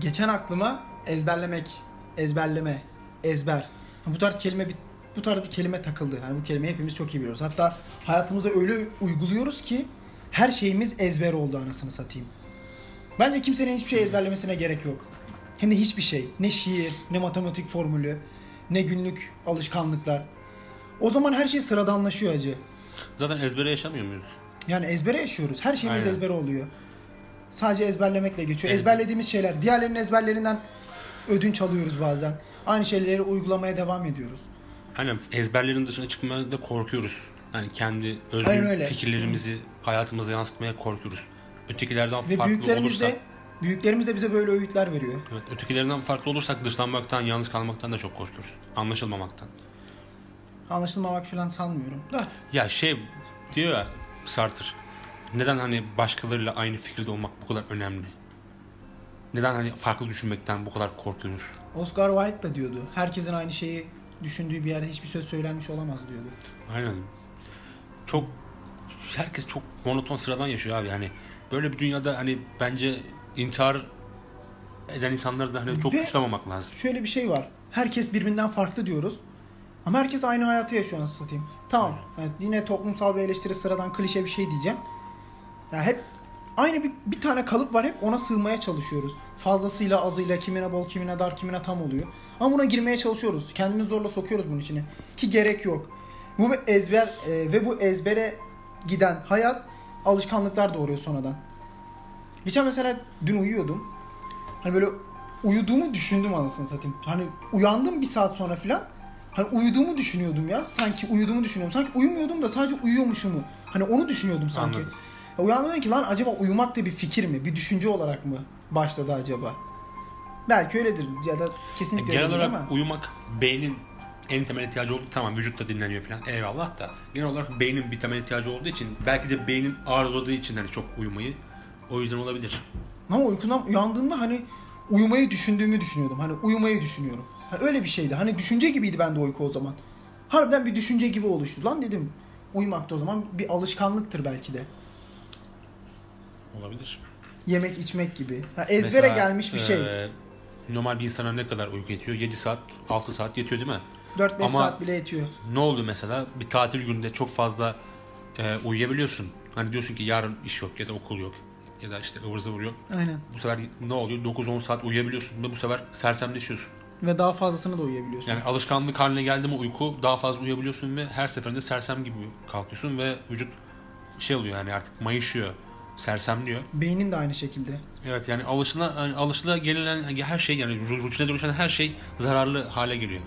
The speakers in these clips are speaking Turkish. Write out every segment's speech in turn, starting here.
Geçen aklıma ezberlemek, ezberleme, ezber. Bu tarz kelime bir bu tarz bir kelime takıldı. Yani bu kelimeyi hepimiz çok iyi biliyoruz. Hatta hayatımızda öyle uyguluyoruz ki her şeyimiz ezber oldu anasını satayım. Bence kimsenin hiçbir şey ezberlemesine gerek yok. Hem de hiçbir şey. Ne şiir, ne matematik formülü, ne günlük alışkanlıklar. O zaman her şey sıradanlaşıyor acı. Zaten ezbere yaşamıyor muyuz? Yani ezbere yaşıyoruz. Her şeyimiz Aynen. ezbere oluyor. Sadece ezberlemekle geçiyor. Evet. Ezberlediğimiz şeyler. Diğerlerinin ezberlerinden ödünç alıyoruz bazen. Aynı şeyleri uygulamaya devam ediyoruz. Aynen ezberlerin dışına çıkmaya da korkuyoruz. Yani kendi özgün fikirlerimizi hayatımıza yansıtmaya korkuyoruz. Ötekilerden Ve farklı büyüklerimiz olursak, de büyüklerimiz de bize böyle öğütler veriyor. evet, ötekilerinden farklı olursak dışlanmaktan, yalnız kalmaktan da çok korkuyoruz. Anlaşılmamaktan. Anlaşılmamak falan sanmıyorum. Da Ya şey diyor ya Sartre. Neden hani başkalarıyla aynı fikirde olmak bu kadar önemli? Neden hani farklı düşünmekten bu kadar korkuyoruz? Oscar Wilde da diyordu. Herkesin aynı şeyi düşündüğü bir yerde hiçbir söz söylenmiş olamaz diyordu. Aynen. Çok herkes çok monoton sıradan yaşıyor abi. Yani böyle bir dünyada hani bence intihar eden insanları da hani çok Ve- suçlamamak lazım. Şöyle bir şey var. Herkes birbirinden farklı diyoruz. Ama herkes aynı hayatı yaşıyor anasını satayım. Tamam. Evet, yine toplumsal bir eleştiri sıradan klişe bir şey diyeceğim. Ya hep aynı bir, bir tane kalıp var hep ona sığmaya çalışıyoruz. Fazlasıyla azıyla kimine bol kimine dar kimine tam oluyor. Ama buna girmeye çalışıyoruz. Kendimizi zorla sokuyoruz bunun içine. Ki gerek yok. Bu bir ezber e, ve bu ezbere giden hayat alışkanlıklar doğuruyor sonradan. Geçen mesela dün uyuyordum. Hani böyle uyuduğumu düşündüm anasını satayım. Hani uyandım bir saat sonra filan. Hani uyuduğumu düşünüyordum ya. Sanki uyuduğumu düşünüyorum. Sanki uyumuyordum da sadece uyuyormuşumu. Hani onu düşünüyordum sanki. Anladım. Dedim ki lan acaba uyumak da bir fikir mi? Bir düşünce olarak mı başladı acaba? Belki öyledir ya da kesinlikle Genel olarak ama. uyumak beynin en temel ihtiyacı olduğu tamam vücut da dinleniyor falan eyvallah da genel olarak beynin bir temel ihtiyacı olduğu için belki de beynin arzuladığı için hani çok uyumayı o yüzden olabilir. Ama uykundan uyandığımda hani uyumayı düşündüğümü düşünüyordum. Hani uyumayı düşünüyorum. Ha, öyle bir şeydi. Hani düşünce gibiydi bende uyku o zaman. Harbiden bir düşünce gibi oluştu. Lan dedim uyumak da o zaman bir alışkanlıktır belki de. Olabilir. Yemek içmek gibi. Ha, ezbere Mesela, gelmiş bir şey. e, normal bir insana ne kadar uyku yetiyor? 7 saat, 6 saat yetiyor değil mi? 4-5 ama- saat bile yetiyor. Ne oluyor mesela? Bir tatil gününde çok fazla e, uyuyabiliyorsun. Hani diyorsun ki yarın iş yok ya da okul yok ya da işte ıvır zıvır yok. Aynen. Bu sefer ne oluyor? 9-10 saat uyuyabiliyorsun ve bu sefer sersemleşiyorsun. Ve daha fazlasını da uyuyabiliyorsun. Yani alışkanlık haline geldi mi uyku daha fazla uyuyabiliyorsun ve her seferinde sersem gibi kalkıyorsun ve vücut şey oluyor yani artık mayışıyor, sersemliyor. Beynin de aynı şekilde. Evet yani alışına alışıla gelinen her şey yani ru- rutine dönüşen her şey zararlı hale geliyor.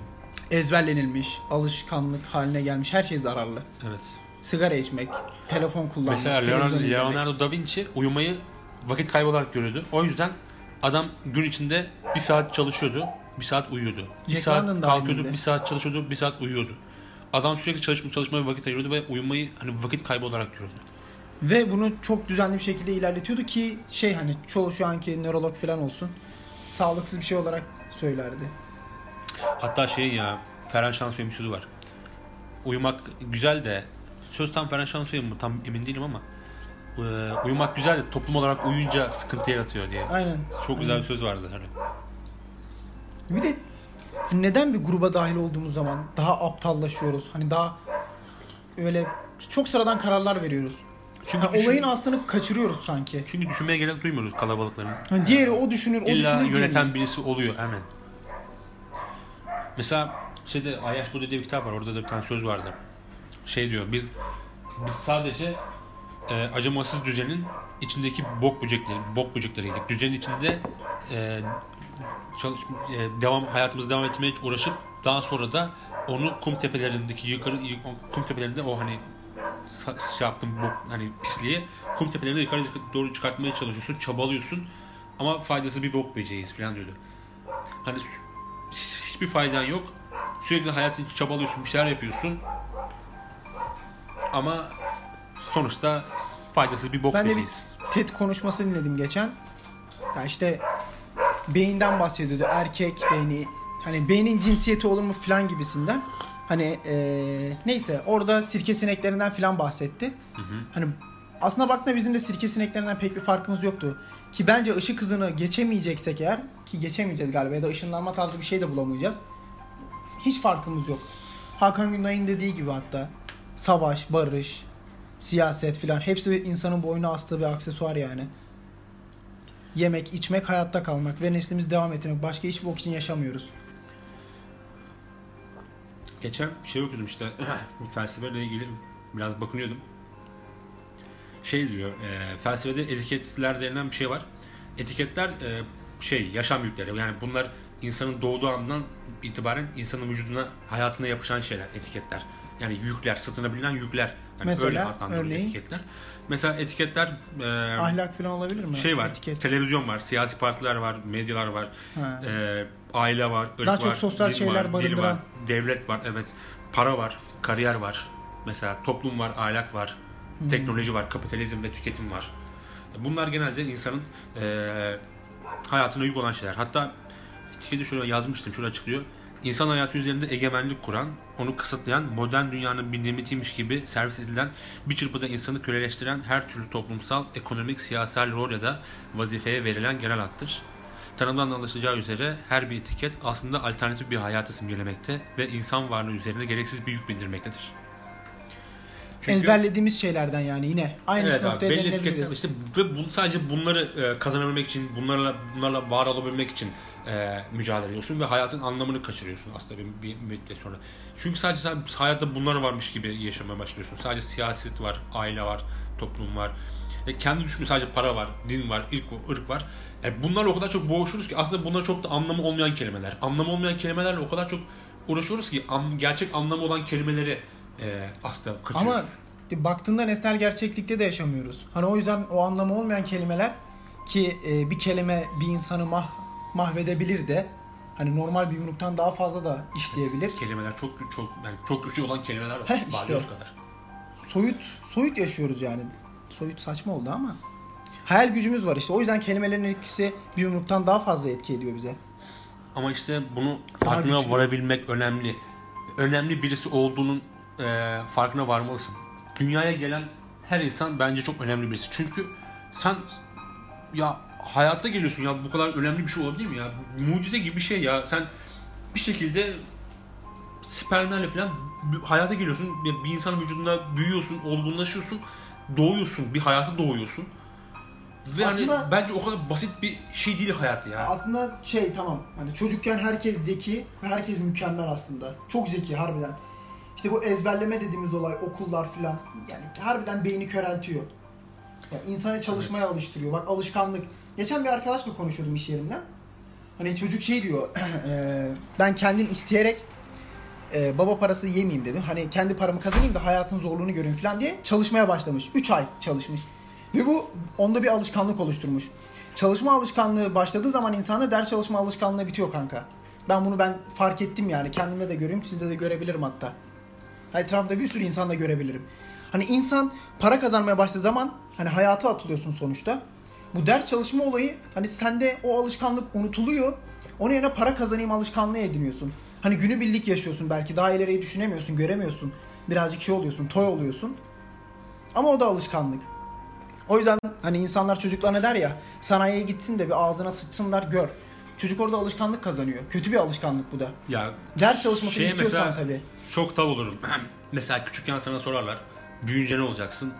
Ezberlenilmiş, alışkanlık haline gelmiş her şey zararlı. Evet. Sigara içmek, telefon kullanmak, Mesela Leonardo. Leonardo da Vinci uyumayı vakit kaybı olarak görüyordu. O yüzden adam gün içinde bir saat çalışıyordu, bir saat uyuyordu. Bir Jack saat London da kalkıyordu, aynıydı. bir saat çalışıyordu, bir saat uyuyordu. Adam sürekli çalışma, çalışmaya vakit ayırıyordu ve uyumayı hani vakit kaybı olarak görüyordu. Ve bunu çok düzenli bir şekilde ilerletiyordu ki şey hani çoğu şu anki nörolog falan olsun sağlıksız bir şey olarak söylerdi. Hatta şey ya Ferhan Şansoy'un bir sözü var. Uyumak güzel de söz tam Ferhan Şansoy'un mu tam emin değilim ama e, uyumak güzel de toplum olarak uyuyunca sıkıntı yaratıyor diye. Aynen. Çok güzel bir söz vardı hani. Bir de neden bir gruba dahil olduğumuz zaman daha aptallaşıyoruz? Hani daha öyle çok sıradan kararlar veriyoruz. Çünkü Yani düşün- olayın aslını kaçırıyoruz sanki. çünkü düşünmeye gerek duymuyoruz kalabalıkların. Hani diğeri o düşünür, o İlla düşünür. yöneten diyelim. birisi oluyor hemen. Mesela şeyde Ayaş Buda diye bir kitap var. Orada da bir tane söz vardı. Şey diyor. Biz biz sadece e, acımasız düzenin içindeki bok böcekleri, bok böcekleriydik. Düzenin içinde e, çalış, e, devam hayatımızı devam etmeye uğraşıp daha sonra da onu kum tepelerindeki yukarı kum tepelerinde o hani şey yaptım bu hani pisliği kum tepelerinde yukarı doğru çıkartmaya çalışıyorsun, çabalıyorsun ama faydası bir bok böceğiyiz falan diyordu. Hani hiçbir faydan yok. Sürekli hayatın için çabalıyorsun, bir şeyler yapıyorsun. Ama sonuçta faydasız bir bok Ben de bir. TED konuşması dinledim geçen. Ya işte beyinden bahsediyordu. Erkek beyni hani beynin cinsiyeti olur mu falan gibisinden. Hani eee, neyse orada sirke sineklerinden falan bahsetti. Hani aslında baktığında bizim de sirke sineklerinden pek bir farkımız yoktu. Ki bence ışık hızını geçemeyeceksek eğer ki geçemeyeceğiz galiba ya da ışınlanma tarzı bir şey de bulamayacağız. Hiç farkımız yok. Hakan Günday'ın dediği gibi hatta savaş, barış, siyaset filan hepsi insanın boynuna astığı bir aksesuar yani. Yemek, içmek, hayatta kalmak ve neslimizi devam ettirmek. Başka hiçbir bok için yaşamıyoruz. Geçen şey okudum işte felsefeyle ilgili biraz bakınıyordum. Şey diyor, e, felsefede etiketler denilen bir şey var. Etiketler e, şey yaşam yükleri. Yani bunlar insanın doğduğu andan itibaren insanın vücuduna, hayatına yapışan şeyler, etiketler. Yani yükler, sırtınabilen yükler. Yani Mesela, öyle örneğin? etiketler. Mesela etiketler e, Ahlak falan olabilir mi? şey var, Etiket. televizyon var, siyasi partiler var, medyalar var, Ha. e, aile var, ırk Daha var, çok sosyal şeyler var, dil barındıran. var, devlet var, evet. Para var, kariyer var. Mesela toplum var, ahlak var, Hmm. teknoloji var, kapitalizm ve tüketim var. Bunlar genelde insanın e, hayatına yük olan şeyler. Hatta etiketi şöyle yazmıştım, şöyle açıklıyor. İnsan hayatı üzerinde egemenlik kuran, onu kısıtlayan, modern dünyanın bir nimetiymiş gibi servis edilen, bir çırpıda insanı köleleştiren her türlü toplumsal, ekonomik, siyasal rol ya da vazifeye verilen genel addır. Tanımdan anlaşılacağı üzere her bir etiket aslında alternatif bir hayatı simgelemekte ve insan varlığı üzerine gereksiz bir yük bindirmektedir. Çünkü- Ezberlediğimiz şeylerden yani yine. Aynı Evet noktaya belli etiketler işte ve bu, sadece bunları e, kazanabilmek için bunlarla bunlarla var olabilmek için e, mücadele ediyorsun ve hayatın anlamını kaçırıyorsun aslında bir, bir müddet sonra. Çünkü sadece sen hayatta bunlar varmış gibi yaşamaya başlıyorsun. Sadece siyaset var, aile var, toplum var. E, kendi düşündüğün sadece para var, din var, ırk, ırk var. E, bunlarla o kadar çok boğuşuruz ki aslında bunlar çok da anlamı olmayan kelimeler. Anlamı olmayan kelimelerle o kadar çok uğraşıyoruz ki an- gerçek anlamı olan kelimeleri e, aslında kaçırıyoruz. Ama baktığında nesnel gerçeklikte de yaşamıyoruz. Hani o yüzden o anlamı olmayan kelimeler ki e, bir kelime bir insanı mah mahvedebilir de hani normal bir yumruktan daha fazla da işleyebilir. Kelimeler çok çok yani çok güçlü olan kelimeler var. Heh, işte. Kadar. Soyut soyut yaşıyoruz yani. Soyut saçma oldu ama. Hayal gücümüz var işte. O yüzden kelimelerin etkisi bir yumruktan daha fazla etki ediyor bize. Ama işte bunu farkına varabilmek önemli. Önemli birisi olduğunun e, farkına varmalısın. Dünyaya gelen her insan bence çok önemli birisi. Çünkü sen ya hayatta geliyorsun ya bu kadar önemli bir şey olabilir mi ya? Mucize gibi bir şey ya. Sen bir şekilde spermlerle falan hayata geliyorsun. Bir, bir insanın vücudunda büyüyorsun, olgunlaşıyorsun, doğuyorsun, bir hayata doğuyorsun. Ve Aslında- hani bence o kadar basit bir şey değil hayat ya. Aslında şey tamam hani çocukken herkes zeki ve herkes mükemmel aslında. Çok zeki harbiden. İşte bu ezberleme dediğimiz olay okullar filan yani harbiden beyni köreltiyor. Ya insanı çalışmaya alıştırıyor. Bak alışkanlık. Geçen bir arkadaşla konuşuyordum iş yerinde. Hani çocuk şey diyor. eee, ben kendim isteyerek eee, baba parası yemeyeyim dedim. Hani kendi paramı kazanayım da hayatın zorluğunu göreyim falan diye çalışmaya başlamış. 3 ay çalışmış. Ve bu onda bir alışkanlık oluşturmuş. Çalışma alışkanlığı başladığı zaman insanda ders çalışma alışkanlığı bitiyor kanka. Ben bunu ben fark ettim yani. Kendimde de görüyorum, sizde de görebilirim hatta. Etrafımda bir sürü insan da görebilirim. Hani insan para kazanmaya başladığı zaman hani hayata atılıyorsun sonuçta. Bu ders çalışma olayı hani sende o alışkanlık unutuluyor. Onun yerine para kazanayım alışkanlığı ediniyorsun. Hani günübirlik yaşıyorsun belki daha ileriyi düşünemiyorsun, göremiyorsun. Birazcık şey oluyorsun, toy oluyorsun. Ama o da alışkanlık. O yüzden hani insanlar çocuklarına der ya sanayiye gitsin de bir ağzına sıçsınlar gör. Çocuk orada alışkanlık kazanıyor. Kötü bir alışkanlık bu da. Ya Ders çalışmasını Şey istiyorsan mesela- tabii. Çok tav olurum. mesela küçükken sana sorarlar. Büyüyünce ne olacaksın?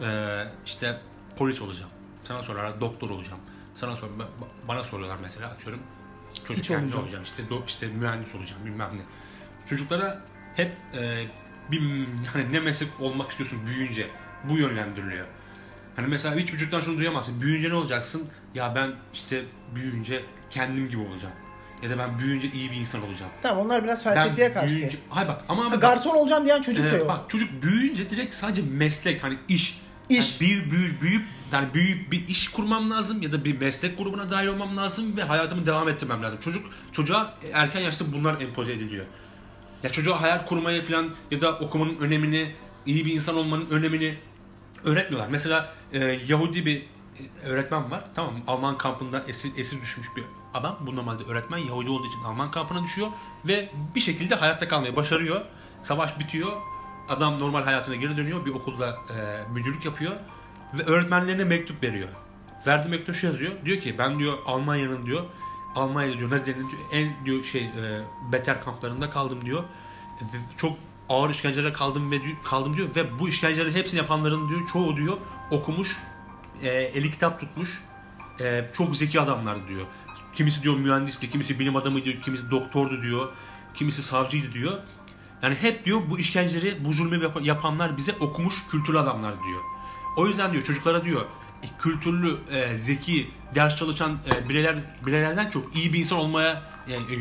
Ee, işte polis olacağım. Sana sorarlar doktor olacağım. Sana sor ba- bana soruyorlar mesela atıyorum. Çocukken ne olacağım. olacağım? İşte do, işte mühendis olacağım bilmem ne. Çocuklara hep e, bir hani ne meslek olmak istiyorsun büyüyünce bu yönlendiriliyor. Hani mesela hiç çocuktan şunu duyamazsın. Büyüyünce ne olacaksın? Ya ben işte büyüyünce kendim gibi olacağım. Ya da ben büyüyünce iyi bir insan olacağım. Tamam onlar biraz felsefeye Ben kaçtı. büyüyünce... Hayır bak ama abi garson olacağım diyen çocuk da e, yok. bak çocuk büyüyünce direkt sadece meslek hani iş. İş. Yani büyü, büyü, büyüyüp yani büyüyüp bir iş kurmam lazım ya da bir meslek grubuna dahil olmam lazım ve hayatımı devam ettirmem lazım. Çocuk çocuğa erken yaşta bunlar empoze ediliyor. Ya çocuğa hayal kurmayı falan ya da okumanın önemini, iyi bir insan olmanın önemini öğretmiyorlar. Mesela e, Yahudi bir e, öğretmen var. Tamam? Alman kampında esir, esir düşmüş bir adam. Bu normalde öğretmen Yahudi olduğu için Alman kampına düşüyor ve bir şekilde hayatta kalmayı başarıyor. Savaş bitiyor. Adam normal hayatına geri dönüyor. Bir okulda e, müdürlük yapıyor. Ve öğretmenlerine mektup veriyor. Verdiği mektup şu yazıyor. Diyor ki ben diyor Almanya'nın diyor Almanya'da diyor Nazilerin en diyor şey e, beter kamplarında kaldım diyor. Ve çok ağır işkencelere kaldım ve kaldım diyor ve bu işkenceleri hepsini yapanların diyor çoğu diyor okumuş, e, eli kitap tutmuş, e, çok zeki adamlar diyor. Kimisi diyor mühendisti, kimisi bilim adamıydı, kimisi doktordu diyor, kimisi savcıydı diyor. Yani hep diyor bu işkenceleri, bu zulmü yap- yapanlar bize okumuş kültürlü adamlar diyor. O yüzden diyor çocuklara diyor e, kültürlü, e, zeki, ders çalışan e, bireyler bireylerden çok iyi bir insan olmaya yani, e,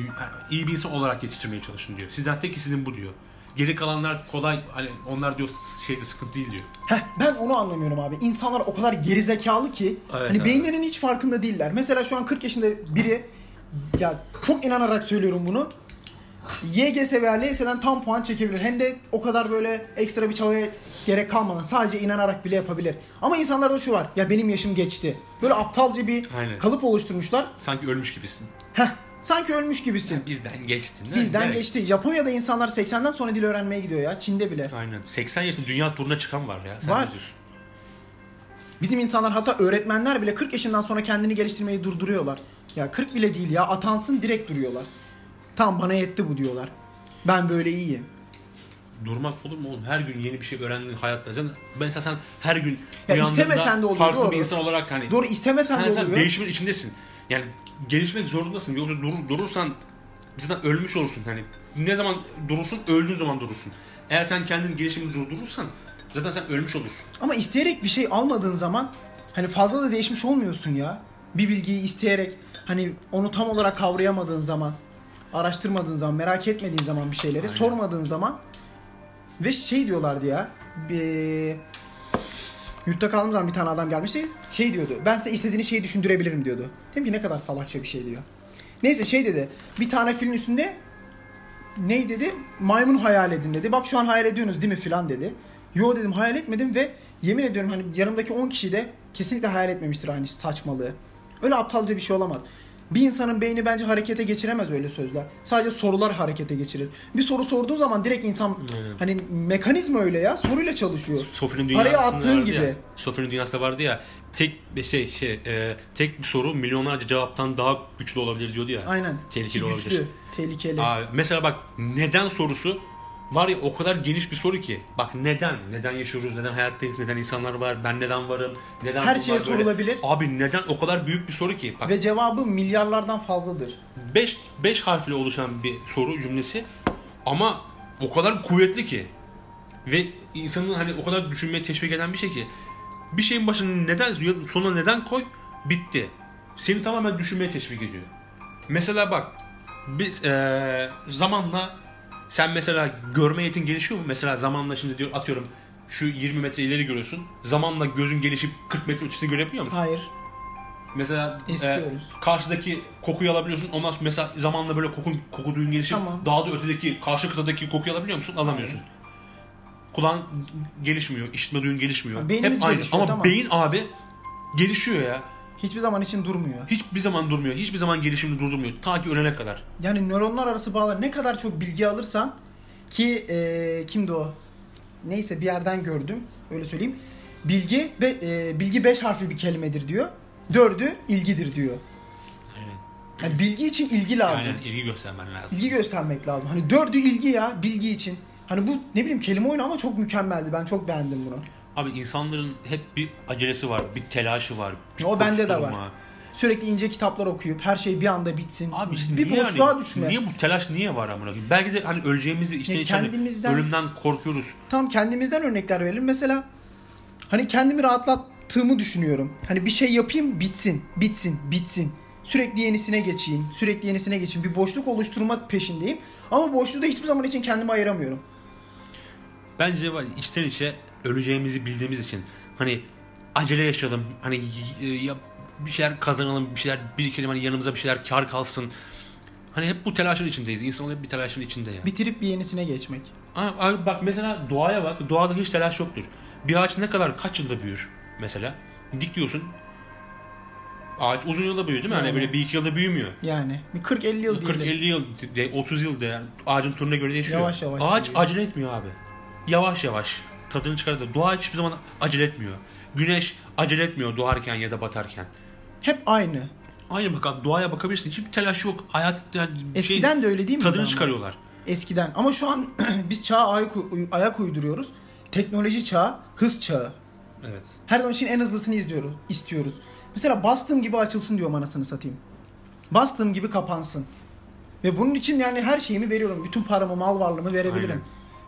iyi bir insan olarak yetiştirmeye çalışın diyor. Sizden tek istediğim bu diyor. Geri kalanlar kolay hani onlar diyor şeyde sıkıntı değil diyor. Heh, ben onu anlamıyorum abi. İnsanlar o kadar gerizekalı ki Evet hani abi. beyinlerinin hiç farkında değiller. Mesela şu an 40 yaşında biri ya çok inanarak söylüyorum bunu. YGS veya LYS'den tam puan çekebilir. Hem de o kadar böyle ekstra bir çabaya gerek kalmadan sadece inanarak bile yapabilir. Ama insanlarda şu var. Ya benim yaşım geçti. Böyle aptalca bir Aynen. kalıp oluşturmuşlar. Sanki ölmüş gibisin. Heh, sanki ölmüş gibisin. Bizden geçtin. değil? Bizden Direkt. geçti. Japonya'da insanlar 80'den sonra dil öğrenmeye gidiyor ya. Çin'de bile. Aynen. 80 yaşında dünya turuna çıkan var ya. Sen Var. Bizim insanlar hatta öğretmenler bile 40 yaşından sonra kendini geliştirmeyi durduruyorlar. Ya 40 bile değil ya atansın direkt duruyorlar. Tamam bana yetti bu diyorlar. Ben böyle iyiyim. Durmak olur mu oğlum? Her gün yeni bir şey öğrendin hayatta. Sen, mesela sen her gün Ya istemesen de oluyor, farklı doğru. bir insan olarak hani Doğru istemesen sen, de sen oluyor. değişimin içindesin. Yani gelişmek zorundasın. Yoksa dur, durursan zaten ölmüş olursun. Hani ne zaman durursun? Öldüğün zaman durursun. Eğer sen kendini gelişimini durdurursan zaten sen ölmüş olursun. Ama isteyerek bir şey almadığın zaman hani fazla da değişmiş olmuyorsun ya. Bir bilgiyi isteyerek hani onu tam olarak kavrayamadığın zaman, araştırmadığın zaman, merak etmediğin zaman bir şeyleri, Aynen. sormadığın zaman ve şey diyorlardı ya. Bir, yurtta kaldığım zaman bir tane adam gelmişti. Şey diyordu. Ben size istediğiniz şeyi düşündürebilirim diyordu. Dedim ki ne kadar salakça bir şey diyor. Neyse şey dedi. Bir tane filmin üstünde ney dedi? Maymun hayal edin dedi. Bak şu an hayal ediyorsunuz değil mi filan dedi. Yo dedim hayal etmedim ve yemin ediyorum hani yanımdaki 10 kişi de kesinlikle hayal etmemiştir aynı saçmalığı. Öyle aptalca bir şey olamaz. Bir insanın beyni bence harekete geçiremez öyle sözler. Sadece sorular harekete geçirir. Bir soru sorduğun zaman direkt insan Aynen. hani mekanizma öyle ya soruyla çalışıyor. Parayı dünyasında attığın vardı gibi. Ya, Sophie'nin dünyasında vardı ya. Tek bir şey şey e, tek bir soru milyonlarca cevaptan daha güçlü olabilir diyordu ya. Aynen. Tehlikeli Ki olabilir. güçlü, tehlikeli. Abi, mesela bak neden sorusu var ya o kadar geniş bir soru ki. Bak neden? Neden yaşıyoruz? Neden hayattayız? Neden insanlar var? Ben neden varım? Neden Her şeye böyle? sorulabilir. Abi neden o kadar büyük bir soru ki? Bak Ve cevabı milyarlardan fazladır. 5 5 harfle oluşan bir soru cümlesi ama o kadar kuvvetli ki ve insanın hani o kadar düşünmeye teşvik eden bir şey ki bir şeyin başına neden sonuna neden koy bitti. Seni tamamen düşünmeye teşvik ediyor. Mesela bak biz eee, zamanla sen mesela görme yetin gelişiyor mu? Mesela zamanla şimdi diyor atıyorum şu 20 metre ileri görüyorsun. Zamanla gözün gelişip 40 metre ötesini görebiliyor musun? Hayır. Mesela e, Eskiyoruz. karşıdaki kokuyu alabiliyorsun. Ondan sonra mesela zamanla böyle koku, koku duyun gelişip Tamam. daha da ötedeki karşı kıtadaki kokuyu alabiliyor musun? Alamıyorsun. Kulağın gelişmiyor, işitme duyun gelişmiyor. Ha, beynimiz Hep aynı. gelişiyor, Ama tamam. beyin abi gelişiyor ya. Hiçbir zaman için durmuyor. Hiçbir zaman durmuyor. Hiçbir zaman gelişimini durdurmuyor. Ta ki ölene kadar. Yani nöronlar arası bağlar ne kadar çok bilgi alırsan ki e, kimdi o? Neyse bir yerden gördüm. Öyle söyleyeyim. Bilgi be, e, bilgi 5 harfli bir kelimedir diyor. Dördü ilgidir diyor. Aynen. Yani bilgi için ilgi lazım. Aynen ilgi göstermen lazım. İlgi göstermek lazım. Hani dördü ilgi ya bilgi için. Hani bu ne bileyim kelime oyunu ama çok mükemmeldi. Ben çok beğendim bunu. Abi insanların hep bir acelesi var, bir telaşı var. bir O bende de var. Sürekli ince kitaplar okuyup her şey bir anda bitsin. Abi işte bir niye boşluğa yani, düşme. Niye bu telaş niye var amına koyayım? Belki de hani öleceğimizi işte Ya içinde kendimizden- ölümden korkuyoruz. Tam kendimizden örnekler verelim. Mesela hani kendimi rahatlattığımı düşünüyorum. Hani bir şey yapayım bitsin, bitsin, bitsin. Sürekli yenisine geçeyim, sürekli yenisine geçeyim. Bir boşluk oluşturma peşindeyim. Ama boşluğu da hiçbir zaman için kendime ayıramıyorum. Bence var içten içe öleceğimizi bildiğimiz için hani acele yaşayalım. Hani ya bir şeyler kazanalım, bir şeyler birikelim hani yanımıza bir şeyler kar kalsın. Hani hep bu telaşın içindeyiz. İnsan hep bir telaşın içinde ya. Bitirip bir yenisine geçmek. Abi bak mesela doğaya bak. Doğada hiç telaş yoktur. Bir ağaç ne kadar kaç yılda büyür mesela? Dikiyorsun. Ağaç uzun yılda büyüyor değil mi? Hani Yani. böyle bir iki yılda büyümüyor. Yani bir 40-50 yıl diyelim. 40-50 yıl, de- 30 yıl de yani ağacın türüne göre değişiyor. Yavaş yavaş Ağaç büyüyor. acele etmiyor abi. Yavaş yavaş. Tadını çıkarır. Doğa hiçbir zaman acele etmiyor. Güneş acele etmiyor doğarken ya da batarken. Hep aynı. Aynı bak abi doğaya bakabilirsin. Hiçbir telaş yok. Hayat yani Eskiden de öyle değil mi? tadını ama? çıkarıyorlar. Eskiden. Ama şu an biz çağa ayak, ayak uyduruyoruz. Teknoloji çağı, hız çağı. Evet. Her zaman için en hızlısını izliyoruz, istiyoruz. Mesela bastığım gibi açılsın diyorum anasını satayım. Bastığım gibi kapansın. Ve bunun için yani her şeyimi veriyorum. Bütün paramı, mal varlığımı verebilirim.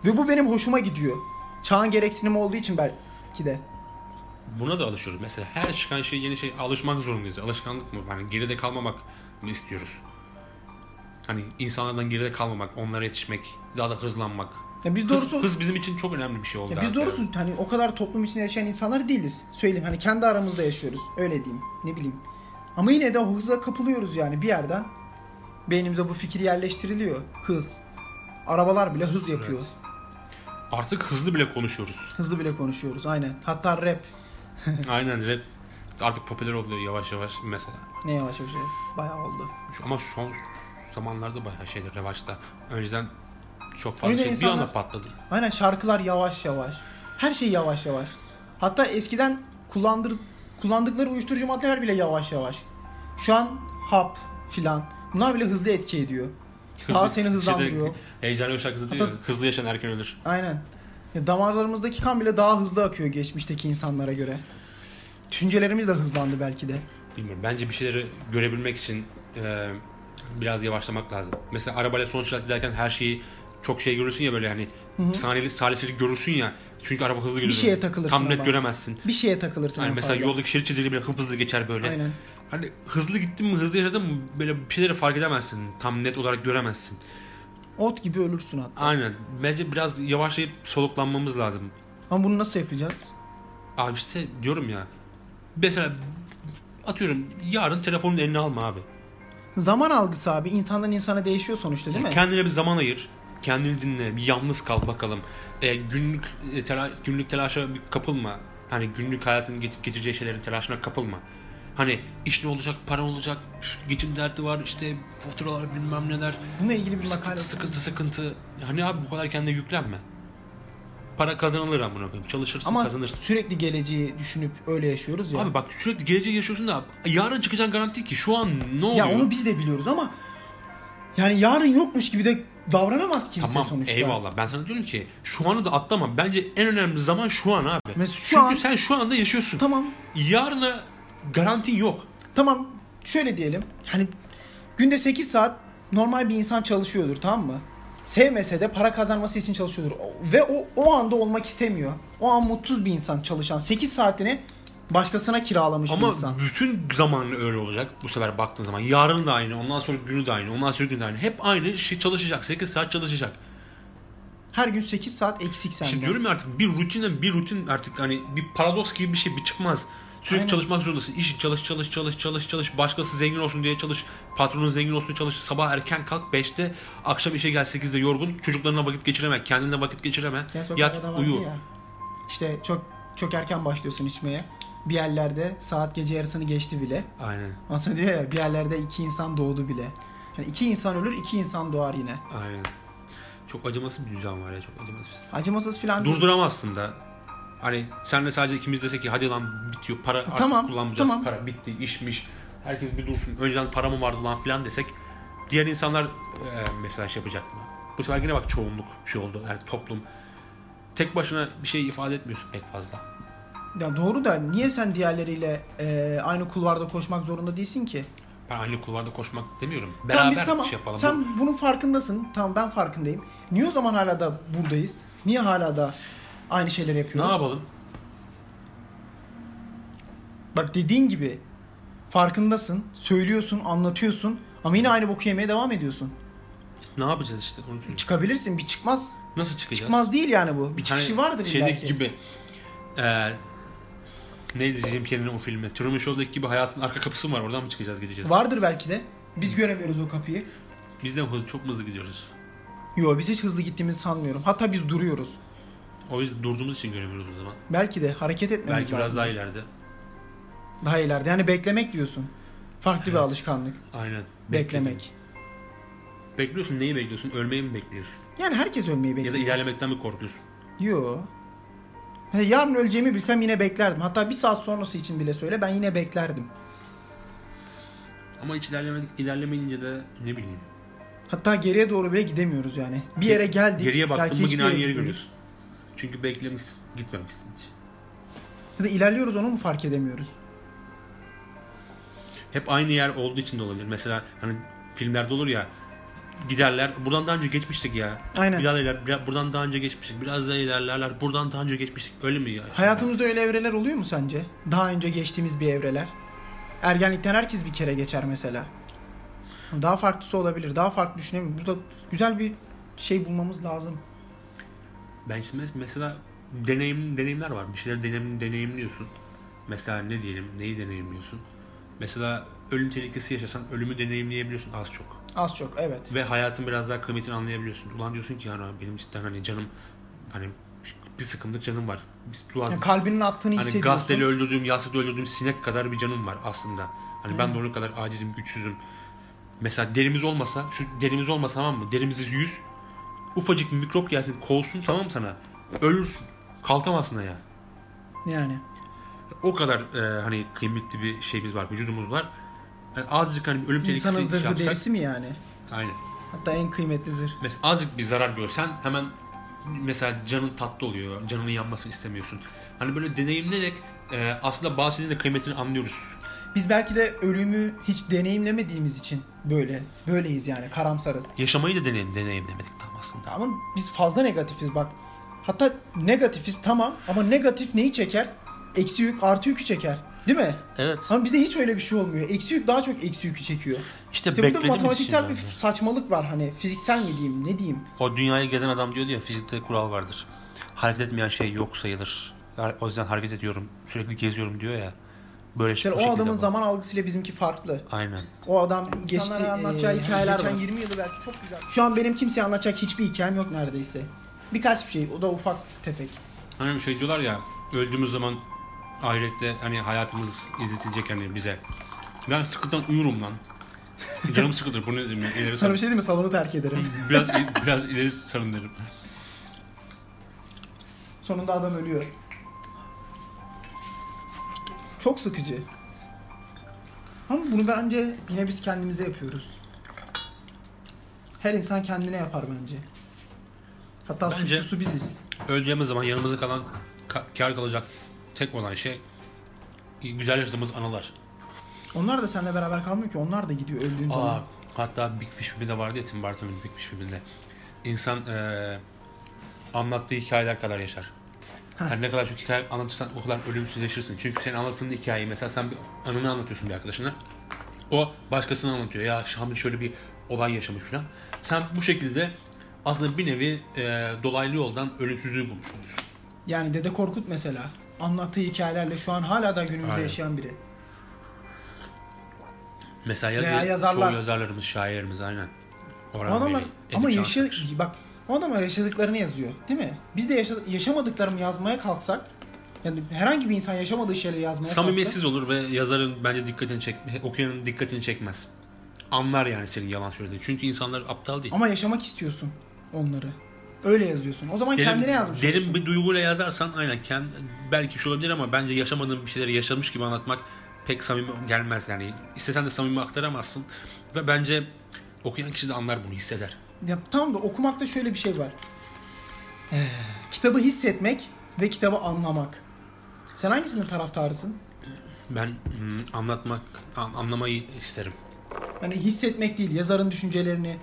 Ve bu benim hoşuma gidiyor. Çağın gereksinimi olduğu için belki de. Buna da alışıyoruz. Mesela her çıkan şey yeni şey alışmak zorundayız. Alışkanlık mı? Yani geride kalmamak mı istiyoruz? Hani insanlardan geride kalmamak, onlara yetişmek, daha da hızlanmak. Ya biz Hız, doğrusu hız bizim için çok önemli bir şey oldu. ya biz doğrusu hani o kadar toplum içinde yaşayan insanlar değiliz. Söyleyeyim hani kendi aramızda yaşıyoruz. Öyle diyeyim. Ne bileyim. Ama yine de o hıza kapılıyoruz yani bir yerden. Beynimize bu fikir yerleştiriliyor. Hız. Arabalar bile hız yapıyor. Evet. Artık hızlı bile konuşuyoruz. Hızlı bile konuşuyoruz aynen. Hatta rap. Aynen rap artık popüler oluyor yavaş yavaş mesela. Ne yavaş yavaş. Bayağı oldu. Ama son zamanlarda bayağı şeyler revaçta. Önceden çok fazla Öyle şey bir anda patladı. Aynen şarkılar yavaş yavaş. Her şey yavaş yavaş. Hatta eskiden kullandır kullandıkları uyuşturucu maddeler bile yavaş yavaş. Şu an hap filan. Bunlar bile hızlı etki ediyor. Daha seni hızlandırıyor. Şeyde, heyecanlı bir şarkısı diyor Hatta- hızlı yaşayan erken ölür. Aynen. Ya damarlarımızdaki kan bile daha hızlı akıyor geçmişteki insanlara göre. Düşüncelerimiz de hızlandı belki de. Bilmiyorum. Bence bir şeyleri görebilmek için e, biraz yavaşlamak lazım. Mesela arabayla son sürat giderken her şeyi çok şey görürsün ya böyle hani saniyeli saliselik görürsün ya. Çünkü araba hızlı geliyor. şeye takılırsın Tam net ama. göremezsin. Bir şeye takılırsın. Yani mesela fazla. yoldaki şerit çizgili bile hızlı geçer böyle. Aynen. Hani hızlı gittin mi hızlı yaşadın mı böyle bir şeyleri fark edemezsin. Tam net olarak göremezsin. Ot gibi ölürsün hatta. Aynen. Bence biraz yavaşlayıp soluklanmamız lazım. Ama bunu nasıl yapacağız? Abi işte diyorum ya. Mesela atıyorum yarın telefonun eline alma abi. Zaman algısı abi insandan insana değişiyor sonuçta değil mi? Kendine bir zaman ayır. Kendini dinle. Bir yalnız kal bakalım. E, günlük e, tela- günlük telaşa bir kapılma. Hani günlük hayatın get- getireceği şeylerin telaşına kapılma. Hani iş ne olacak, para olacak, geçim derdi var, işte faturalar bilmem neler. Bununla ilgili bir makale Sıkıntı, sıkıntı, sıkıntı. Hani abi bu kadar kendine yüklenme. Para kazanılır amına koyayım. Çalışırsın, Ama kazanırsın. sürekli geleceği düşünüp öyle yaşıyoruz ya. Abi bak sürekli geleceği yaşıyorsun da yarın çıkacağın garanti ki şu an ne oluyor? ya onu biz de biliyoruz ama yani yarın yokmuş gibi de davranamaz kimse Tamam sonuçta. eyvallah. Ben sana diyorum ki şu anı da atlama. Bence en önemli zaman şu an abi. Mesela şu Çünkü an- sen şu anda yaşıyorsun. Tamam. Yarına garantin yok. Tamam. Şöyle diyelim. Hani günde 8 saat normal bir insan çalışıyordur tamam mı? Sevmese de para kazanması için çalışıyordur. Ve o o anda olmak istemiyor. O an mutsuz bir insan çalışan. 8 saatini başkasına kiralamış bir Ama insan. bütün zamanı öyle olacak. Bu sefer baktığın zaman. Yarın da aynı. Ondan sonra günü de aynı. Ondan sonra günü de aynı. Hep aynı şey çalışacak. 8 saat çalışacak. Her gün 8 saat eksik senden. Şimdi diyorum ya artık bir rutinden bir rutin artık hani bir paradoks gibi bir şey bir çıkmaz. Sürekli Aynen. çalışmak zorundasın. İş çalış çalış çalış çalış çalış. Başkası zengin olsun diye çalış. Patronun zengin olsun diye çalış. Sabah erken kalk 5'te. Akşam işe gel 8'de yorgun. Çocuklarına vakit geçireme. Kendine vakit geçireme. Yat uyu. ya. İşte çok çok erken başlıyorsun içmeye. Bir yerlerde saat gece yarısını geçti bile. Aynen. Sonra diyor ya bir yerlerde iki insan doğdu bile. Yani iki insan ölür, iki insan doğar yine. Aynen. Çok acımasız bir düzen var ya. Çok acımasız. Acımasız filan. Durduramazsın da. Hani senle sadece ikimiz desek ki hadi lan bitiyor. Para artık Tamam, kullanmayacağız. tamam. Para bitti. işmiş. Herkes bir dursun. Önceden para mı vardı lan filan desek. Diğer insanlar e, mesela şey yapacak mı? Bu sefer yine bak çoğunluk şey oldu. Yani toplum. Tek başına bir şey ifade etmiyorsun pek fazla. Ya doğru da niye sen diğerleriyle e, aynı kulvarda koşmak zorunda değilsin ki? Ben aynı kulvarda koşmak demiyorum. Tamam Beraber biz tamam. şey yapalım. Sen bunun farkındasın. Tamam ben farkındayım. Niye o zaman hala da buradayız? Niye hala da aynı şeyleri ne yapıyoruz? yapalım? Bak dediğin gibi farkındasın, söylüyorsun, anlatıyorsun ama yine aynı boku yemeye devam ediyorsun. Ne yapacağız işte? Onu diyorum. Çıkabilirsin, bir çıkmaz. Nasıl çıkacağız? Çıkmaz değil yani bu. Bir çıkışı Hani vardır şeydeki illaki. gibi e, neydi Jim Carrey'nin o filmi? Truman Show'daki gibi hayatın arka kapısı mı var? Oradan mı çıkacağız gideceğiz? Vardır belki de. Biz göremiyoruz o kapıyı. Biz de hızlı, çok hızlı gidiyoruz. Yo biz hiç hızlı gittiğimizi sanmıyorum. Hatta biz duruyoruz. O yüzden durduğumuz için göremiyoruz o zaman. Belki de hareket etmemiz Belki lazım. biraz daha ileride. Daha ileride. Yani beklemek diyorsun. Farklı bir Evet. alışkanlık. Aynen. Beklemek. Bekledim. Bekliyorsun neyi bekliyorsun? Ölmeyi mi bekliyorsun? Yani herkes ölmeyi Ya da bekliyor. ilerlemekten mi korkuyorsun? Yo. Yarın öleceğimi bilsem yine beklerdim. Hatta bir saat sonrası için bile söyle ben yine beklerdim. Ama hiç ilerlemedik, ilerlemeyince de ne bileyim. Hatta geriye doğru bile gidemiyoruz yani. Bir yere geldik. Geriye baktın mı yine aynı yeri görüyorsun. Çünkü beklemişsin, gitmemişsin hiç. Ya da ilerliyoruz onu mu fark edemiyoruz? Hep aynı yer olduğu için de olabilir. Mesela hani filmlerde olur ya giderler buradan daha önce geçmiştik ya. Aynen. Biraz iler, biraz- buradan daha önce geçmiştik. Biraz daha ilerlerler. Buradan daha önce geçmiştik. Öyle mi ya? Hayatımızda öyle evreler oluyor mu sence? Daha önce geçtiğimiz bir evreler. Ergenlikten herkes bir kere geçer mesela. Daha farklısı olabilir. Daha farklı düşünemiyorum. Burada güzel bir şey bulmamız lazım. Ben şimdi mes- mesela deneyim deneyimler var. Bir şeyler deneyim, deneyimliyorsun. Mesela ne diyelim? Neyi deneyimliyorsun? Mesela ölüm tehlikesi yaşasan ölümü deneyimleyebiliyorsun az çok. Az çok evet. Ve hayatın biraz daha kıymetini anlayabiliyorsun. Ulan diyorsun ki yani benim cidden hani canım hani bir sıkımlık canım var. Biz ulan Yani kalbinin attığını Hani hissediyorsun. gazeteyle öldürdüğüm, yastıkla öldürdüğüm sinek kadar bir canım var aslında. Hani ben de onun kadar acizim, güçsüzüm. Mesela derimiz olmasa, şu derimiz olmasa tamam mı? Derimiz yüz. Ufacık bir mikrop gelsin, kovsun tamam mı sana? Ölürsün. Kalkamazsın ya. Yani. O kadar e, hani kıymetli bir şeyimiz var, vücudumuz var. Yani azıcık hani ölüm tehlikesi İnsanın şey zırhı yapsak. derisi mi yani? Aynen. Hatta en kıymetli zırh. Mesela azıcık bir zarar görsen hemen mesela canın tatlı oluyor. Canının yanmasını istemiyorsun. Hani böyle deneyimleyerek e, aslında bazı şeylerin de kıymetini anlıyoruz. Biz belki de ölümü hiç deneyimlemediğimiz için böyle. Böyleyiz yani karamsarız. Yaşamayı da deneyim, deneyimlemedik tam aslında. Ama biz fazla negatifiz bak. Hatta negatifiz tamam ama negatif neyi çeker? Eksi yük artı yükü çeker. Değil mi? Evet. Ama bizde hiç öyle bir şey olmuyor. Eksi yük daha çok eksi yükü çekiyor. İşte, İşte burada matematiksel bir bence. saçmalık var hani. Fiziksel mi diyeyim ne diyeyim. O dünyayı gezen adam diyordu ya fizikte kural vardır. Hareket etmeyen şey yok sayılır. Yani O yüzden hareket ediyorum. Sürekli geziyorum diyor ya. Böyle İşte o adamın bu. zaman algısıyla bizimki farklı. Aynen. O adam geçti İnsanlara anlatacağı eee, hikayeler geçen var. 20 yılı belki çok güzel. Şu an benim kimseye anlatacak hiçbir hikayem yok neredeyse. Birkaç bir şey o da ufak tefek. Hani bir şey diyorlar ya öldüğümüz zaman ahirette hani hayatımız izletilecek hani bize. Ben sıkıntıdan uyurum lan. Canım sıkılır. Bu ne demek? İleri Sana bir şey diyeyim mi? Salonu terk ederim. Biraz biraz ileri sarın derim. Sonunda adam ölüyor. Çok sıkıcı. Ama bunu bence yine biz kendimize yapıyoruz. Her insan kendine yapar bence. Hatta Bence- suçlusu biziz. Öleceğimiz zaman yanımıza kalan ka- kar kalacak tek olan şey güzel yaşadığımız anılar. Onlar da seninle beraber kalmıyor ki. Onlar da gidiyor öldüğün Aa, zaman. hatta Big Fish filminde vardı ya Tim Burton'ın Big Fish filminde. İnsan eee, anlattığı hikayeler kadar yaşar. Ha. Her ne kadar çok hikaye anlatırsan o kadar ölümsüzleşirsin. Çünkü senin anlattığın hikayeyi mesela sen bir anını anlatıyorsun bir arkadaşına. O başkasına anlatıyor. Ya Şamil şöyle bir olay yaşamış falan. Sen bu şekilde aslında bir nevi eee, dolaylı yoldan ölümsüzlüğü bulmuş oluyorsun. Yani Dede Korkut mesela. Anlattığı hikayelerle şu an hala da günümüzde Aynen. yaşayan biri. Mesela Veya yazı, yazarlar. çoğu yazarlarımız, şairlerimiz aynen. O Orhan adamlar Veli, Edip ama yaşa, bak o adamlar yaşadıklarını yazıyor değil mi? Biz de yaşa, yaşamadıklarını yazmaya kalksak yani herhangi bir insan yaşamadığı şeyleri yazmaya kalksa Samimiyetsiz olur ve yazarın bence dikkatini çek, okuyanın dikkatini çekmez. Anlar yani senin yalan söylediğini. Çünkü insanlar aptal değil. ama yaşamak istiyorsun onları. Öyle yazıyorsun. O zaman kendine yazmış derin oluyorsun. bir duyguyla yazarsan aynen kendi, belki şu olabilir ama bence yaşamadığın bir şeyleri yaşamış gibi anlatmak pek samimi gelmez yani. İstesen de samimi aktaramazsın ve bence okuyan kişi de anlar bunu hisseder. Ya, tamam da okumakta şöyle bir şey var. Ee, kitabı hissetmek ve kitabı anlamak. Sen hangisinin taraftarısın? Ben hmm, anlatmak, an- anlamayı isterim. Hani hissetmek değil, yazarın düşüncelerini.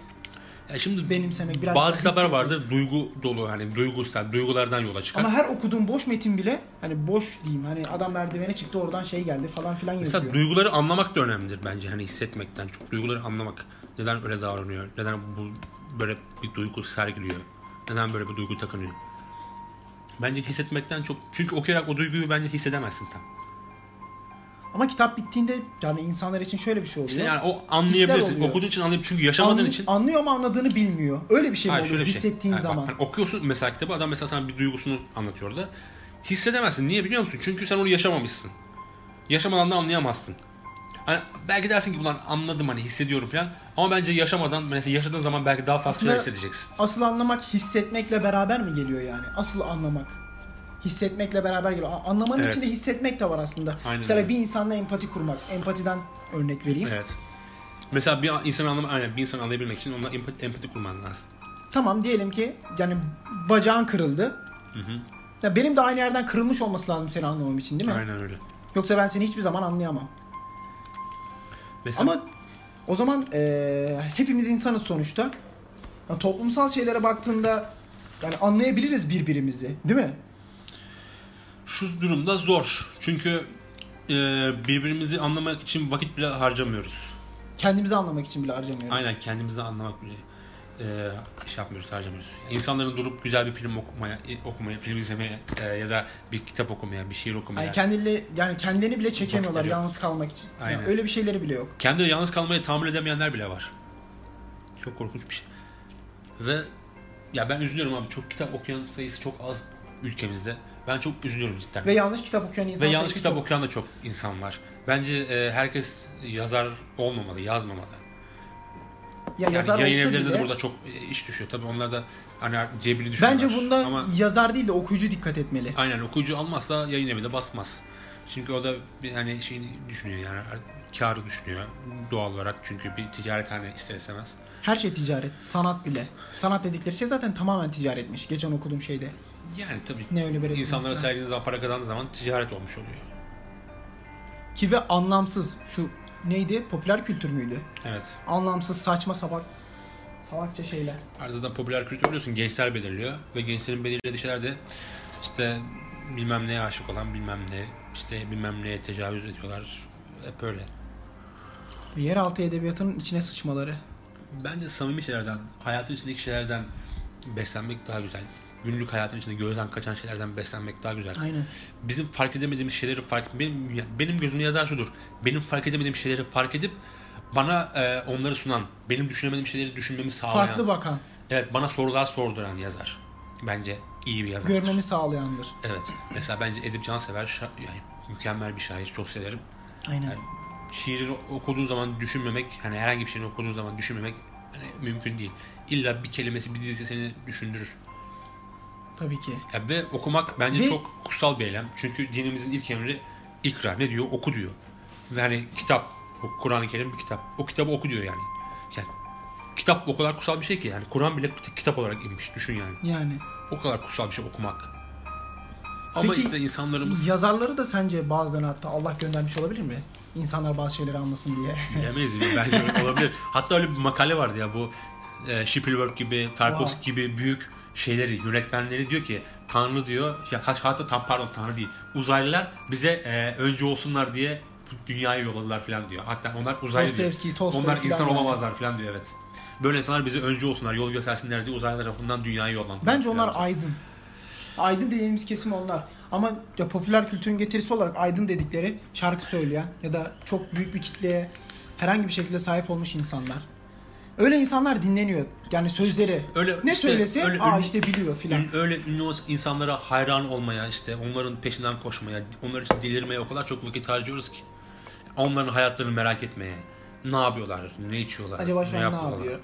Ya şimdi Benimsemek, biraz bazı kitaplar hissetmek. vardır duygu dolu hani duygusal duygulardan yola çıkar. Ama her okuduğun boş metin bile hani boş diyeyim hani adam merdivene çıktı oradan şey geldi falan filan yazıyor. Mesela duyguları anlamak da önemlidir bence hani hissetmekten çok. Duyguları anlamak. Neden öyle davranıyor? Neden bu böyle bir duygu sergiliyor? Neden böyle bir duygu takınıyor? Bence hissetmekten çok çünkü okuyarak o duyguyu bence hissedemezsin tam. Ama kitap bittiğinde yani insanlar için şöyle bir şey oluyor. İşte yani o anlayabilirsin. Okuduğun için anlayıp çünkü yaşamadığın Anlı- için Anlıyor ama anladığını bilmiyor. Öyle bir şey mi Hayır, oluyor şey. hissettiğin Hayır, bak, zaman? hani okuyorsun mesela kitabı adam mesela sana bir duygusunu anlatıyor da hissedemezsin. Niye biliyor musun? Çünkü sen onu yaşamamışsın. Yaşamadan da anlayamazsın. Hani belki dersin ki ulan anladım hani hissediyorum falan. Ama bence yaşamadan mesela yaşadığın zaman belki daha şeyler Aslında- hissedeceksin. Asıl anlamak hissetmekle beraber mi geliyor yani? Asıl anlamak. Hissetmekle beraber geliyor. Anlamanın Evet. içinde hissetmek de var aslında. Aynen Mesela öyle. bir insanla empati kurmak. Empatiden örnek vereyim. Evet. Mesela bir insan anlama, aynen bir insan anlayabilmek için onunla empati, empati kurman lazım. Tamam diyelim ki yani bacağın kırıldı. Hı hı. Ya benim de aynı yerden kırılmış olması lazım seni anlamam için değil mi? Aynen öyle. Yoksa ben seni hiçbir zaman anlayamam. Mesela Ama o zaman eee, hepimiz insanız sonuçta. Ya toplumsal şeylere baktığında yani anlayabiliriz birbirimizi, değil mi? Şu durumda zor. Çünkü e, birbirimizi anlamak için vakit bile harcamıyoruz. Kendimizi anlamak için bile harcamıyoruz. Aynen kendimizi anlamak bile e, şey yapmıyoruz, harcamıyoruz. İnsanların durup güzel bir film okumaya, e, okumaya, film izlemeye e, ya da bir kitap okumaya, bir şiir okumaya. Yani kendileri yani kendilerini bile çekemiyorlar Vakitleri yalnız kalmak için. Yani Aynen. öyle bir şeyleri bile yok. Kendi yalnız kalmayı tahammül edemeyenler bile var. Çok korkunç bir şey. Ve ya ben üzülüyorum abi çok kitap okuyan sayısı çok az ülkemizde. Ben çok üzülüyorum cidden. Ve yanlış kitap okuyan insan Ve yanlış kitap çok. okuyan da çok insan var. Bence e, herkes yazar olmamalı, yazmamalı. Ya Yani yazar yayın evlerinde bile, de burada çok e, iş düşüyor. Tabii onlar da hani cebini düşünüyorlar. Bence bunda Ama yazar değil de okuyucu dikkat etmeli. aynen okuyucu almazsa yayın evi de basmaz. Çünkü o da bir hani şeyini düşünüyor yani karı düşünüyor doğal olarak çünkü bir ticarethane ister istemez. Her şey ticaret. Sanat bile. Sanat dedikleri şey zaten tamamen ticaretmiş. Geçen okuduğum şeyde. Yani tabii Ne öyle bir insanlara sergilediğiniz zaman para kazandığı zaman ticaret olmuş oluyor. Ki ve anlamsız. Şu neydi? Popüler kültür müydü? Evet. Anlamsız, saçma sapan salakça şeyler. Arzadan popüler kültür biliyorsun gençler belirliyor ve gençlerin belirlediği şeyler de işte bilmem neye aşık olan bilmem ne işte bilmem neye tecavüz ediyorlar. Hep öyle. Yeraltı edebiyatının içine sıçmaları. Bence samimi şeylerden, hayatın içindeki şeylerden beslenmek daha güzel. Günlük hayatın içinde gözden kaçan şeylerden beslenmek daha güzel. Aynen. Bizim fark edemediğimiz şeyleri fark benim benim gözümde yazar şudur. Benim fark edemediğim şeyleri fark edip bana e, onları sunan, benim düşünemediğim şeyleri düşünmemi sağlayan. Farklı bakan, Evet, bana sorular sorduran yazar. Bence iyi bir yazar. görmemi sağlayandır. Evet. Mesela bence Edip Cansever şa- yani mükemmel bir şair. Çok severim. Aynen. Yani şiirini okuduğun zaman düşünmemek, hani herhangi bir şeyini okuduğun zaman düşünmemek hani mümkün değil. İlla bir kelimesi, bir dizisi seni düşündürür. Tabii ki. Ya ve okumak bence Ve- çok kutsal bir eylem. Çünkü dinimizin ilk emri ikra. Ne diyor? Oku diyor. Ve hani kitap, Kur'an-ı Kerim bir kitap. O kitabı oku diyor yani. Yani kitap o kadar kutsal bir şey ki yani. Kur'an bile kitap olarak inmiş. Düşün yani. Yani. O kadar kutsal bir şey okumak. Ama Peki, işte insanlarımız Yazarları da sence bazılarına hatta Allah göndermiş olabilir mi? İnsanlar bazı şeyleri anlasın diye. bilemeyiz. Bence öyle olabilir. Hatta öyle bir makale vardı ya bu e, Spielberg gibi, Tarkovski Wow. gibi büyük şeyleri, yönetmenleri diyor ki Tanrı diyor, ya hatta tam pardon Tanrı değil. Uzaylılar bize e, önce olsunlar diye dünyayı yolladılar falan diyor. Hatta onlar uzaylı diyor. Dostoyevski, Tolstoy Onlar insan yani. olamazlar falan diyor evet. Böyle insanlar bize önce olsunlar, yol göstersinler diye uzaylı tarafından dünyayı yollandılar. Bence onlar diyor. aydın. Aydın dediğimiz kesim onlar. Ama ya popüler kültürün getirisi olarak aydın dedikleri şarkı söyleyen ya da çok büyük bir kitleye herhangi bir şekilde sahip olmuş insanlar. Öyle insanlar dinleniyor. Yani sözleri Öyle ne işte, söylese öyle aa ünlü- işte biliyor filan. Ün- öyle ünlü insanlara hayran olmaya işte onların peşinden koşmaya onlar için delirmeye o kadar çok vakit harcıyoruz ki onların hayatlarını merak etmeye ne yapıyorlar ne içiyorlar Acaba şu an ne yapıyorlar. yapıyor?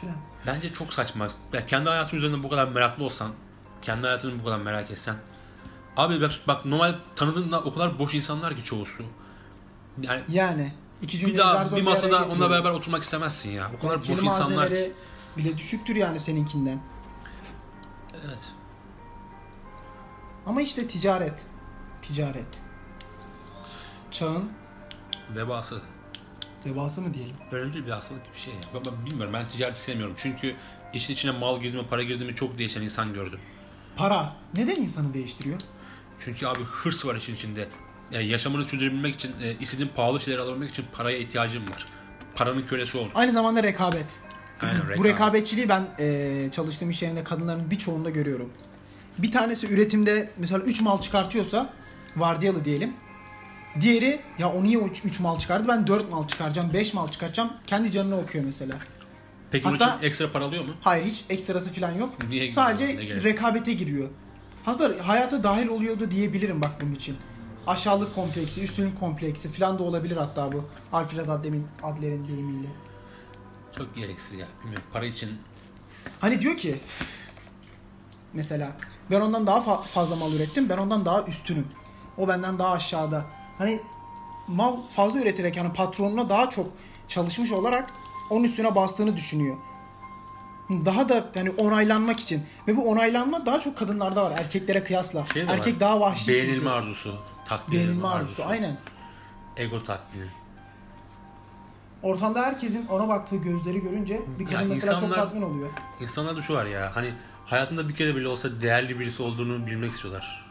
Filan. bence çok saçma ya kendi hayatın üzerinde bu kadar meraklı olsan kendi hayatını bu kadar merak etsen abi bak, bak normal tanıdığın da o kadar boş insanlar ki çoğusu yani Yani iki bir daha bir masada onunla beraber oturmak istemezsin ya o kadar Yani boş insanlar ki. bile düşüktür yani seninkinden. evet Ama işte ticaret. Ticaret. Çağın vebası vebası mı diyelim? Ölümcül bir hastalık gibi bir şey. Ben, ben bilmiyorum ben ticaret sevmiyorum. Çünkü işin içine mal girdi mi para girdi mi çok değişen insan gördüm. Para neden insanı değiştiriyor? Çünkü abi hırs var işin içinde. Yani yaşamını sürdürebilmek için, e, istediğin pahalı şeyler alabilmek için paraya ihtiyacım var. Paranın kölesi oldum. Aynı zamanda rekabet. Aynen, Bu rekabet. rekabetçiliği ben e, çalıştığım iş yerinde kadınların birçoğunda görüyorum. Bir tanesi üretimde mesela 3 mal çıkartıyorsa vardiyalı diyelim. Diğeri ya o niye 3 mal çıkardı ben 4 mal çıkaracağım 5 mal çıkaracağım kendi canına okuyor mesela. Peki bunun Hatta- için ekstra para alıyor mu? Hayır hiç ekstrası falan yok. Niye? Sadece rekabete giriyor. Hatta hayata dahil oluyordu diyebilirim bak bunun için. Aşağılık kompleksi, üstünlük kompleksi falan da olabilir hatta bu. Alfred Adler'in, Adler'in deyimiyle. Çok gereksiz ya. Bilmiyorum. Para için Hani diyor ki mesela. Ben ondan daha fa- fazla mal ürettim. Ben ondan daha üstünüm. O benden daha aşağıda. Hani mal fazla üreterek yani patronuna daha çok çalışmış olarak onun üstüne bastığını düşünüyor. Daha da yani onaylanmak için ve bu onaylanma daha çok kadınlarda var erkeklere kıyasla. Şey de var, Erkek daha vahşi Beğenilme çünkü. arzusu. Takdir Beğenilme edilme arzusu aynen. Ego tatmini. Ortamda herkesin ona baktığı gözleri görünce bir kadın Ya mesela çok insanlar- tatmin oluyor. İnsanlarda şu var ya hani hayatında bir kere bile olsa değerli birisi olduğunu bilmek istiyorlar.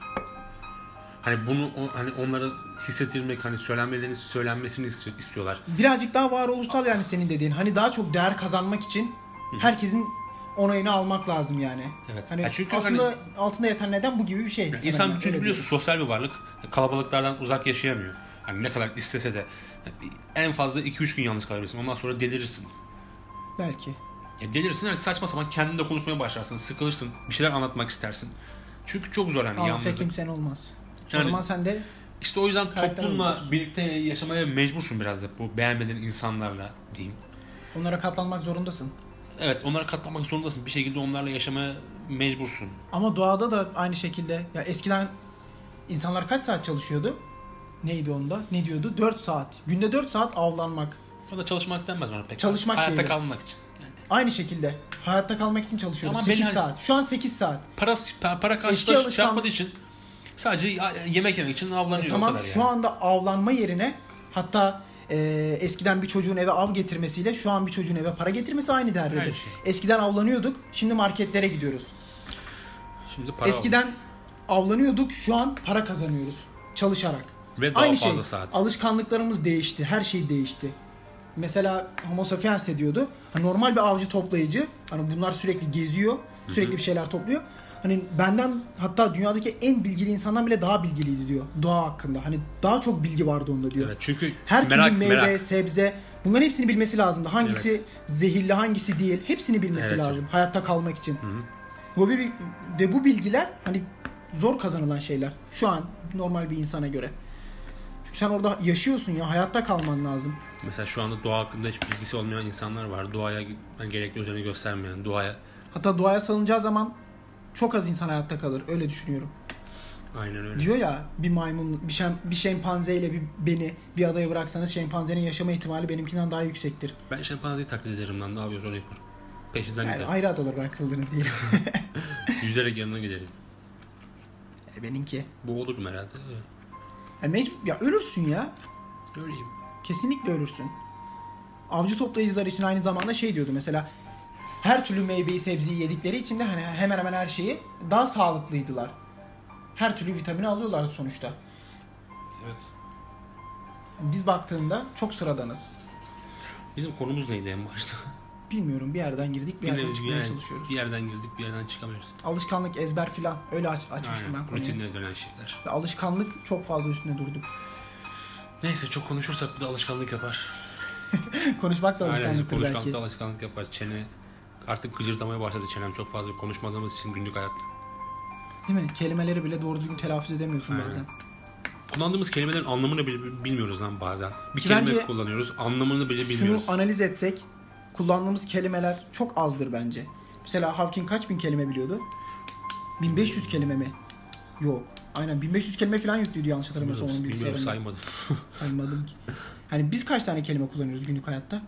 Hani bunu hani onlara hissettirmek hani söylenmelerini söylenmesini istiyor- istiyorlar. Birazcık daha varoluşsal yani senin dediğin. Hani daha çok değer kazanmak için herkesin onayını almak lazım yani. Evet. Hani Ya çünkü aslında hani- altında yatan neden bu gibi bir şey. Hemen İnsan çünkü biliyorsun sosyal bir varlık. Kalabalıklardan uzak yaşayamıyor. Hani ne kadar istese de en fazla 2-3 gün yalnız kalabilirsin. Ondan sonra delirirsin. diyor. Belki. Ya delirsin hani saçma sapan kendinle konuşmaya başlarsın. Sıkılırsın. Bir şeyler anlatmak istersin. Çünkü çok zor hani Ama yalnızlık. kimsen olmaz. Yani- o zaman sen de İşte o yüzden toplumla olursun. birlikte yaşamaya mecbursun biraz da bu beğenmediğin insanlarla diyeyim. onlara katlanmak zorundasın. Evet onlara katlanmak zorundasın. Bir şekilde onlarla yaşamaya mecbursun. Ama doğada da aynı şekilde. Ya eskiden insanlar kaç saat çalışıyordu? Neydi onda? Ne diyordu? 4 saat. Günde 4 saat avlanmak. O da çalışmak denmez ona pek. Çalışmak Hayatta değil. kalmak için. Yani Aynı şekilde. Hayatta kalmak için çalışıyordu. Ama 8 belli- saat. Şu an 8 saat. para, para, karşılığı alışkan- şey yapmadığı için sadece yemek yemek için avlanıyor o Tamam şu yani. anda avlanma yerine hatta e, eskiden bir çocuğun eve av getirmesiyle şu an bir çocuğun eve para getirmesi aynı derdedir. Şey. Eskiden avlanıyorduk, şimdi marketlere gidiyoruz. Şimdi para eskiden avlanıyorduk, şu an para kazanıyoruz çalışarak. Ve daha aynı fazla şey. saat. Alışkanlıklarımız değişti, her şey değişti. Mesela Homo sapiens de diyordu. Hani normal bir avcı toplayıcı, hani bunlar sürekli geziyor, sürekli bir şeyler topluyor. Hani benden hatta dünyadaki en bilgili insandan bile daha bilgiliydi diyor doğa hakkında. Hani daha çok bilgi vardı onda diyor. Evet çünkü Her merak türlü meyve, merak. sebze bunların hepsini bilmesi lazımdı. Hangisi zehirli, hangisi değil hepsini bilmesi Evet. lazım hayatta kalmak için. Bu bir, ve bu bilgiler hani zor kazanılan şeyler şu an normal bir insana göre. Çünkü sen orada yaşıyorsun ya hayatta kalman lazım. Mesela şu anda doğa hakkında hiç bilgisi olmayan insanlar var. Doğaya hani gerekli özeni göstermeyen, doğaya Hatta doğaya salınacağı zaman çok az insan hayatta kalır. Öyle düşünüyorum. aynen öyle. Diyor ya bir maymun, bir, şem, bir şempanzeyle bir beni bir adaya bıraksanız şempanzenin yaşama ihtimali benimkinden daha yüksektir. Ben şempanzeyi taklit ederim lan ne yapıyoruz onu yaparım. Peşinden Yani giderim. ayrı adalara bırakıldınız diye. Yüzerek yanına giderim. E, Benimki. Bu olurum herhalde. Ya, mecbur, ya ölürsün ya. Öyleyim. Kesinlikle ölürsün. Avcı toplayıcılar için aynı zamanda şey diyordu mesela her türlü meyveyi sebzeyi yedikleri için de hani hemen hemen her şeyi daha sağlıklıydılar. Her türlü vitamini alıyorlardı sonuçta. Evet. Biz baktığında çok sıradanız. Bizim konumuz neydi en başta? Bilmiyorum bir yerden girdik bir yerden Yine çıkmaya yani çalışıyoruz. Bir yerden girdik bir yerden çıkamıyoruz. Alışkanlık, ezber filan öyle aç, açmıştım ben konuyu. Rutinle dönen şeyler. Ve alışkanlık çok fazla üstüne durduk. Neyse çok konuşursak bu da alışkanlık yapar. Konuşmak da Aynen alışkanlıktır konuşmak belki. alışkanlık yapar. Çene artık gıcırdamaya başladı çenem çok fazla konuşmadığımız için günlük hayatta. Değil mi? Kelimeleri bile doğru düzgün telaffuz edemiyorsun Aynen. bazen. Kullandığımız kelimelerin anlamını bile bilmiyoruz lan bazen. Bir Ki kelime bence kullanıyoruz anlamını bile bilmiyoruz. Şunu analiz etsek kullandığımız kelimeler çok azdır bence. Mesela Hawking kaç bin kelime biliyordu? 1500 kelime mi? Yok. Aynen 1500 kelime falan yüklüydü yanlış hatırlamıyorsam onun Bilmiyorum, bilmiyorum bilgisayarında. saymadım. Saymadım ki. Hani biz kaç tane kelime kullanıyoruz günlük hayatta?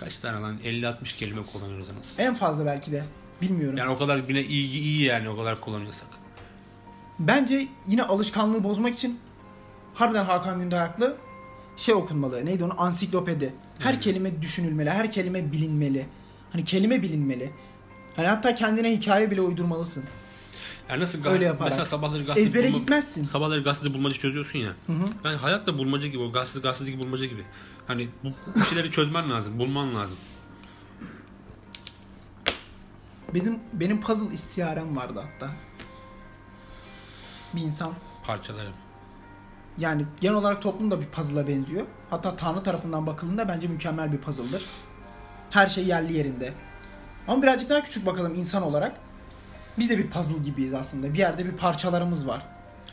Kaç tane lan 50-60 kelime kullanıyoruz az. En fazla belki de. Bilmiyorum. Yani o kadar bile iyi iyi yani o kadar kullanıyorsak. Bence yine alışkanlığı bozmak için harbiden Hakan Gündoğaklı şey okunmalı. Neydi onu? Ansiklopedi. Her Hmm. kelime düşünülmeli. Her kelime bilinmeli. Hani kelime bilinmeli. Hani hatta kendine hikaye bile uydurmalısın. Yani nasıl Öyle yaparak. mesela sabahları gazete Ezbere bulma- gitmezsin. Sabahları gazetede bulmaca çözüyorsun ya. Hı hı. Yani hayat da bulmaca gibi o gazete gazetedeki bulmaca gibi. Hani bu şeyleri çözmen lazım, bulman lazım. Benim benim puzzle istiyarem vardı hatta. Bir insan Parçaları. yani genel olarak toplum da bir puzzle'a benziyor. Hatta Tanrı tarafından bakıldığında bence mükemmel bir puzzle'dır. Her şey yerli yerinde. Ama birazcık daha küçük bakalım insan olarak. Biz de bir puzzle gibiyiz aslında. Bir yerde bir parçalarımız var.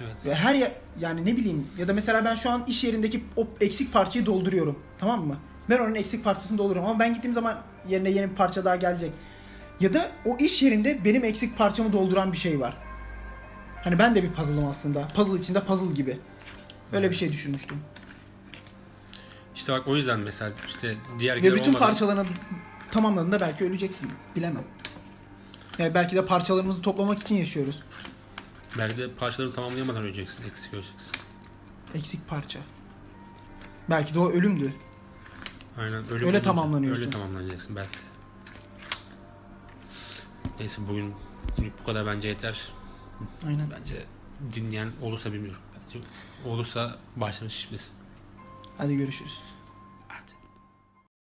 Evet. Ve her ya, yani ne bileyim ya da mesela ben şu an iş yerindeki o eksik parçayı dolduruyorum. Tamam mı? Ben onun eksik parçasını dolduruyorum ama ben gittiğim zaman yerine yeni bir parça daha gelecek. Ya da o iş yerinde benim eksik parçamı dolduran bir şey var. Hani ben de bir puzzle'ım aslında. Puzzle içinde puzzle gibi. Öyle bir şey düşünmüştüm. İşte bak o yüzden mesela işte diğer Ve bütün olmadan- parçalarını tamamladığında belki öleceksin. Bilemem. Yani belki de parçalarımızı toplamak için yaşıyoruz. belki de parçalarını tamamlayamadan öleceksin, eksik öleceksin. Eksik parça. Belki de o ölümdü. Aynen ölüm Öyle olunca tamamlanıyorsun. Öyle tamamlanacaksın belki de. Neyse bugün bu kadar bence yeter. Aynen. Bence dinleyen olursa bilmiyorum. Bence olursa başlarını şişmesin. Hadi görüşürüz.